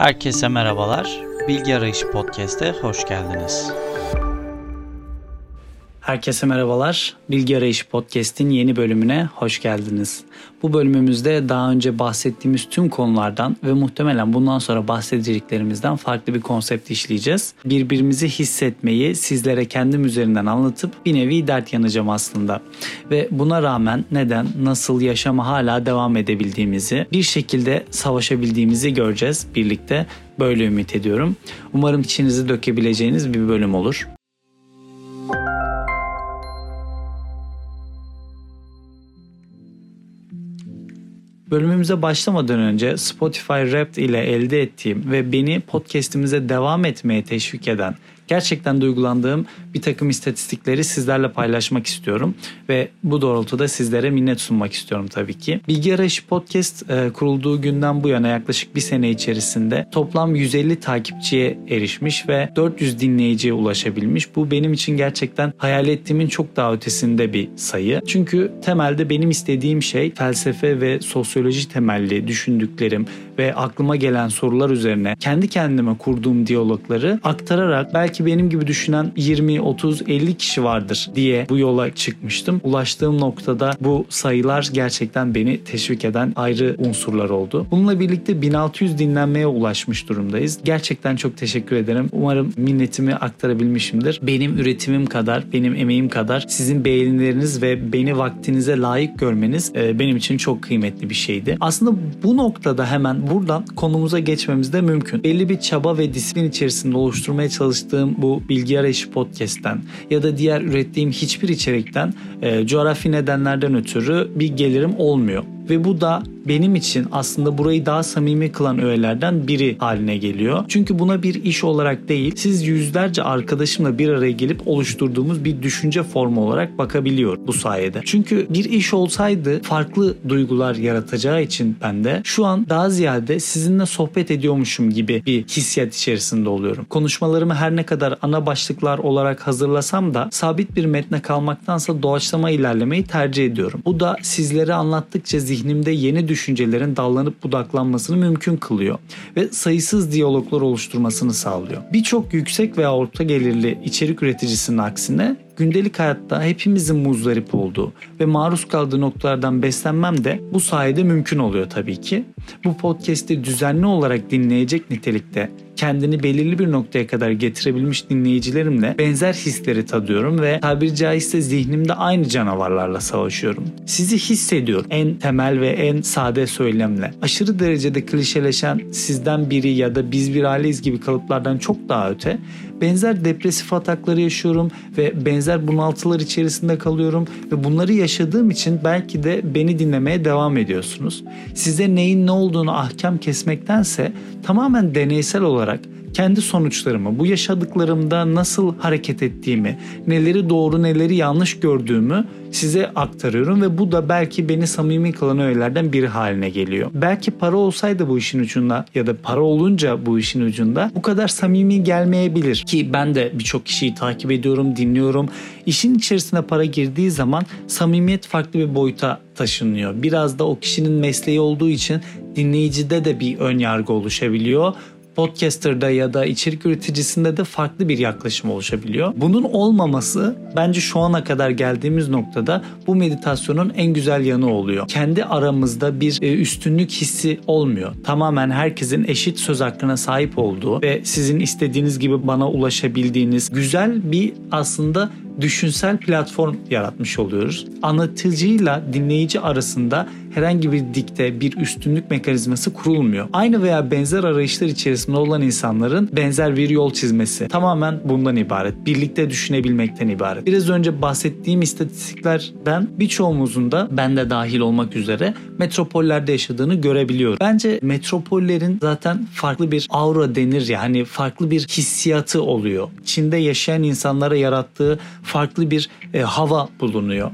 Herkese merhabalar. Bilgi Arayışı Podcast'e hoş geldiniz. Herkese merhabalar. Bilgi Arayışı Podcast'in yeni bölümüne hoş geldiniz. Bu bölümümüzde daha önce bahsettiğimiz tüm konulardan ve muhtemelen bundan sonra bahsedeceklerimizden farklı bir konsept işleyeceğiz. Birbirimizi hissetmeyi sizlere kendim üzerinden anlatıp bir nevi dert yanacağım aslında. Ve buna rağmen neden, nasıl yaşama hala devam edebildiğimizi, bir şekilde savaşabildiğimizi göreceğiz birlikte. Böyle ümit ediyorum. Umarım içinizi dökebileceğiniz bir bölüm olur. Bölümümüze başlamadan önce Spotify Wrapped ile elde ettiğim ve beni podcast'imize devam etmeye teşvik eden gerçekten duygulandığım bir takım istatistikleri sizlerle paylaşmak istiyorum. Ve bu doğrultuda sizlere minnet sunmak istiyorum tabii ki. Bilgi Arayışı Podcast e, kurulduğu günden bu yana yaklaşık bir sene içerisinde toplam 150 takipçiye erişmiş ve 400 dinleyiciye ulaşabilmiş. Bu benim için gerçekten hayal ettiğimin çok daha ötesinde bir sayı. Çünkü temelde benim istediğim şey felsefe ve sosyoloji temelli düşündüklerim ve aklıma gelen sorular üzerine kendi kendime kurduğum diyalogları aktararak belki belki benim gibi düşünen 20, 30, 50 kişi vardır diye bu yola çıkmıştım. Ulaştığım noktada bu sayılar gerçekten beni teşvik eden ayrı unsurlar oldu. Bununla birlikte 1600 dinlenmeye ulaşmış durumdayız. Gerçekten çok teşekkür ederim. Umarım minnetimi aktarabilmişimdir. Benim üretimim kadar, benim emeğim kadar sizin beğenileriniz ve beni vaktinize layık görmeniz e, benim için çok kıymetli bir şeydi. Aslında bu noktada hemen buradan konumuza geçmemiz de mümkün. Belli bir çaba ve disiplin içerisinde oluşturmaya çalıştığım bu bilgi arayışı podcast'ten ya da diğer ürettiğim hiçbir içerikten e, coğrafi nedenlerden ötürü bir gelirim olmuyor. Ve bu da benim için aslında burayı daha samimi kılan öğelerden biri haline geliyor. Çünkü buna bir iş olarak değil, siz yüzlerce arkadaşımla bir araya gelip oluşturduğumuz bir düşünce formu olarak bakabiliyor bu sayede. Çünkü bir iş olsaydı farklı duygular yaratacağı için ben de şu an daha ziyade sizinle sohbet ediyormuşum gibi bir hissiyat içerisinde oluyorum. Konuşmalarımı her ne kadar ana başlıklar olarak hazırlasam da sabit bir metne kalmaktansa doğaçlama ilerlemeyi tercih ediyorum. Bu da sizlere anlattıkça zihnimde yeni düşüncelerin dallanıp budaklanmasını mümkün kılıyor ve sayısız diyaloglar oluşturmasını sağlıyor. Birçok yüksek veya orta gelirli içerik üreticisinin aksine gündelik hayatta hepimizin muzdarip olduğu ve maruz kaldığı noktalardan beslenmem de bu sayede mümkün oluyor tabii ki. Bu podcast'i düzenli olarak dinleyecek nitelikte kendini belirli bir noktaya kadar getirebilmiş dinleyicilerimle benzer hisleri tadıyorum ve tabiri caizse zihnimde aynı canavarlarla savaşıyorum. Sizi hissediyorum en temel ve en sade söylemle. Aşırı derecede klişeleşen sizden biri ya da biz bir aileyiz gibi kalıplardan çok daha öte benzer depresif atakları yaşıyorum ve benzer bunaltılar içerisinde kalıyorum ve bunları yaşadığım için belki de beni dinlemeye devam ediyorsunuz. Size neyin ne olduğunu ahkam kesmektense tamamen deneysel olarak kendi sonuçlarımı, bu yaşadıklarımda nasıl hareket ettiğimi, neleri doğru neleri yanlış gördüğümü size aktarıyorum ve bu da belki beni samimi kılan öğelerden biri haline geliyor. Belki para olsaydı bu işin ucunda ya da para olunca bu işin ucunda bu kadar samimi gelmeyebilir ki ben de birçok kişiyi takip ediyorum, dinliyorum. İşin içerisine para girdiği zaman samimiyet farklı bir boyuta taşınıyor. Biraz da o kişinin mesleği olduğu için dinleyicide de bir ön yargı oluşabiliyor podcaster'da ya da içerik üreticisinde de farklı bir yaklaşım oluşabiliyor. Bunun olmaması bence şu ana kadar geldiğimiz noktada bu meditasyonun en güzel yanı oluyor. Kendi aramızda bir e, üstünlük hissi olmuyor. Tamamen herkesin eşit söz hakkına sahip olduğu ve sizin istediğiniz gibi bana ulaşabildiğiniz güzel bir aslında düşünsel platform yaratmış oluyoruz. Anlatıcıyla dinleyici arasında herhangi bir dikte bir üstünlük mekanizması kurulmuyor. Aynı veya benzer arayışlar içerisinde olan insanların benzer bir yol çizmesi tamamen bundan ibaret. Birlikte düşünebilmekten ibaret. Biraz önce bahsettiğim istatistiklerden birçoğumuzun da ben de dahil olmak üzere metropollerde yaşadığını görebiliyorum. Bence metropollerin zaten farklı bir aura denir ya hani farklı bir hissiyatı oluyor. Çin'de yaşayan insanlara yarattığı farklı bir e, hava bulunuyor.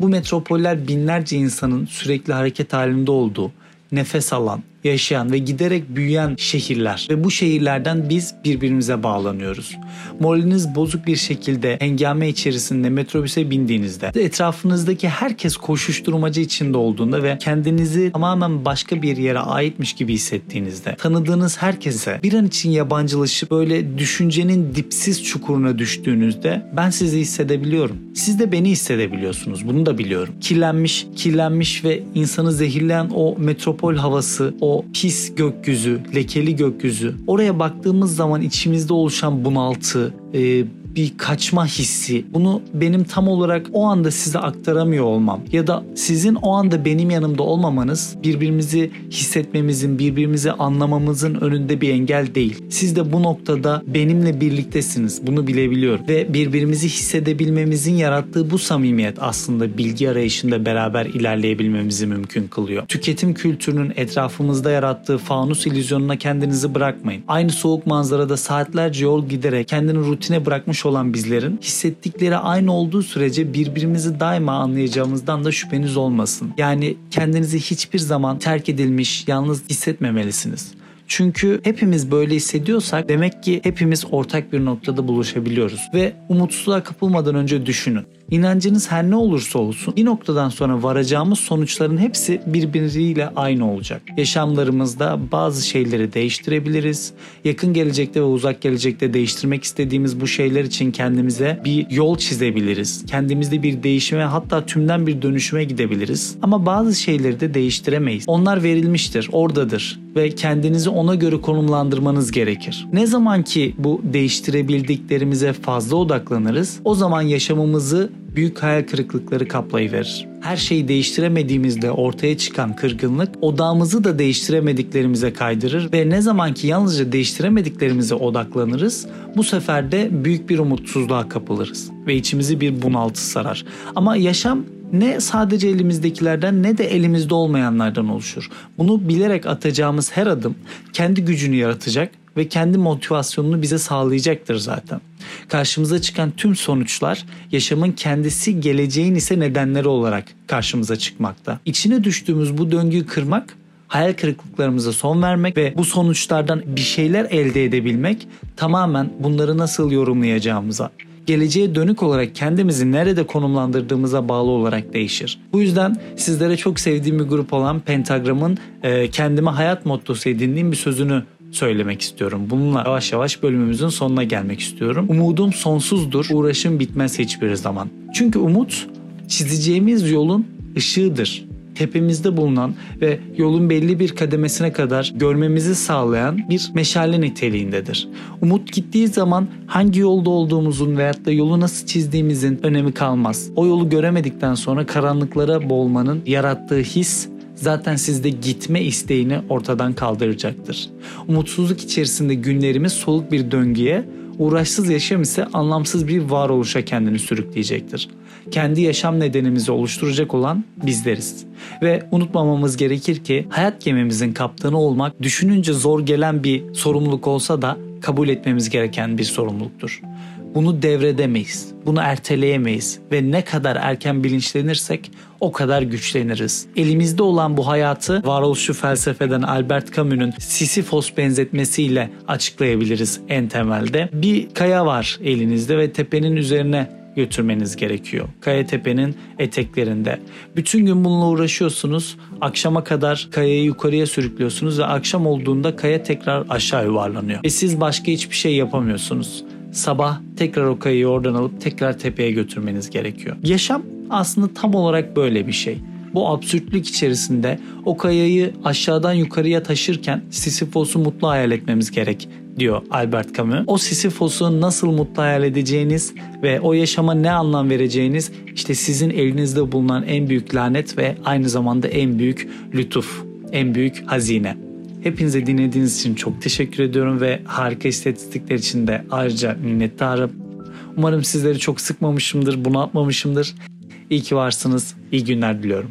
Bu metropoller binlerce insanın sürekli hareket halinde olduğu, nefes alan, yaşayan ve giderek büyüyen şehirler ve bu şehirlerden biz birbirimize bağlanıyoruz. Moraliniz bozuk bir şekilde hengame içerisinde metrobüse bindiğinizde etrafınızdaki herkes koşuşturmacı içinde olduğunda ve kendinizi tamamen başka bir yere aitmiş gibi hissettiğinizde tanıdığınız herkese bir an için yabancılaşıp böyle düşüncenin dipsiz çukuruna düştüğünüzde ben sizi hissedebiliyorum. Siz de beni hissedebiliyorsunuz. Bunu da biliyorum. Kirlenmiş, kirlenmiş ve insanı zehirleyen o metropol havası, o pis gökyüzü, lekeli gökyüzü. Oraya baktığımız zaman içimizde oluşan bunaltı, e, bir kaçma hissi. Bunu benim tam olarak o anda size aktaramıyor olmam ya da sizin o anda benim yanımda olmamanız birbirimizi hissetmemizin, birbirimizi anlamamızın önünde bir engel değil. Siz de bu noktada benimle birliktesiniz. Bunu bilebiliyorum ve birbirimizi hissedebilmemizin yarattığı bu samimiyet aslında bilgi arayışında beraber ilerleyebilmemizi mümkün kılıyor. Tüketim kültürünün etrafımızda yarattığı fanus illüzyonuna kendinizi bırakmayın. Aynı soğuk manzarada saatlerce yol giderek kendini rutine bırakmış olan bizlerin hissettikleri aynı olduğu sürece birbirimizi daima anlayacağımızdan da şüpheniz olmasın. Yani kendinizi hiçbir zaman terk edilmiş, yalnız hissetmemelisiniz. Çünkü hepimiz böyle hissediyorsak demek ki hepimiz ortak bir noktada buluşabiliyoruz. Ve umutsuzluğa kapılmadan önce düşünün. İnancınız her ne olursa olsun bir noktadan sonra varacağımız sonuçların hepsi birbiriyle aynı olacak. Yaşamlarımızda bazı şeyleri değiştirebiliriz. Yakın gelecekte ve uzak gelecekte değiştirmek istediğimiz bu şeyler için kendimize bir yol çizebiliriz. Kendimizde bir değişime hatta tümden bir dönüşüme gidebiliriz. Ama bazı şeyleri de değiştiremeyiz. Onlar verilmiştir, oradadır ve kendinizi ona göre konumlandırmanız gerekir. Ne zaman ki bu değiştirebildiklerimize fazla odaklanırız, o zaman yaşamımızı büyük hayal kırıklıkları kaplayıverir. Her şeyi değiştiremediğimizde ortaya çıkan kırgınlık odağımızı da değiştiremediklerimize kaydırır ve ne zaman ki yalnızca değiştiremediklerimize odaklanırız bu sefer de büyük bir umutsuzluğa kapılırız ve içimizi bir bunaltı sarar. Ama yaşam ne sadece elimizdekilerden ne de elimizde olmayanlardan oluşur. Bunu bilerek atacağımız her adım kendi gücünü yaratacak ve kendi motivasyonunu bize sağlayacaktır zaten. Karşımıza çıkan tüm sonuçlar yaşamın kendisi geleceğin ise nedenleri olarak karşımıza çıkmakta. İçine düştüğümüz bu döngüyü kırmak hayal kırıklıklarımıza son vermek ve bu sonuçlardan bir şeyler elde edebilmek tamamen bunları nasıl yorumlayacağımıza, geleceğe dönük olarak kendimizi nerede konumlandırdığımıza bağlı olarak değişir. Bu yüzden sizlere çok sevdiğim bir grup olan Pentagram'ın e, kendime hayat mottosu edindiğim bir sözünü söylemek istiyorum. Bununla yavaş yavaş bölümümüzün sonuna gelmek istiyorum. Umudum sonsuzdur, uğraşım bitmez hiçbir zaman. Çünkü umut çizeceğimiz yolun ışığıdır tepemizde bulunan ve yolun belli bir kademesine kadar görmemizi sağlayan bir meşale niteliğindedir. Umut gittiği zaman hangi yolda olduğumuzun veyahut da yolu nasıl çizdiğimizin önemi kalmaz. O yolu göremedikten sonra karanlıklara boğulmanın yarattığı his zaten sizde gitme isteğini ortadan kaldıracaktır. Umutsuzluk içerisinde günlerimiz soluk bir döngüye, uğraşsız yaşam ise anlamsız bir varoluşa kendini sürükleyecektir. Kendi yaşam nedenimizi oluşturacak olan bizleriz. Ve unutmamamız gerekir ki hayat gemimizin kaptanı olmak düşününce zor gelen bir sorumluluk olsa da kabul etmemiz gereken bir sorumluluktur. Bunu devredemeyiz, bunu erteleyemeyiz ve ne kadar erken bilinçlenirsek o kadar güçleniriz. Elimizde olan bu hayatı varoluşçu felsefeden Albert Camus'un Sisyphos benzetmesiyle açıklayabiliriz en temelde. Bir kaya var elinizde ve tepenin üzerine götürmeniz gerekiyor. Kaya tepenin eteklerinde. Bütün gün bununla uğraşıyorsunuz. Akşama kadar kayayı yukarıya sürüklüyorsunuz ve akşam olduğunda kaya tekrar aşağı yuvarlanıyor. Ve siz başka hiçbir şey yapamıyorsunuz sabah tekrar o kayayı oradan alıp tekrar tepeye götürmeniz gerekiyor. Yaşam aslında tam olarak böyle bir şey. Bu absürtlük içerisinde o kayayı aşağıdan yukarıya taşırken Sisyphos'u mutlu hayal etmemiz gerek diyor Albert Camus. O Sisyphos'u nasıl mutlu hayal edeceğiniz ve o yaşama ne anlam vereceğiniz işte sizin elinizde bulunan en büyük lanet ve aynı zamanda en büyük lütuf, en büyük hazine. Hepinize dinlediğiniz için çok teşekkür ediyorum ve harika istatistikler için de ayrıca minnettarım. Umarım sizleri çok sıkmamışımdır, bunu atmamışımdır. İyi ki varsınız. İyi günler diliyorum.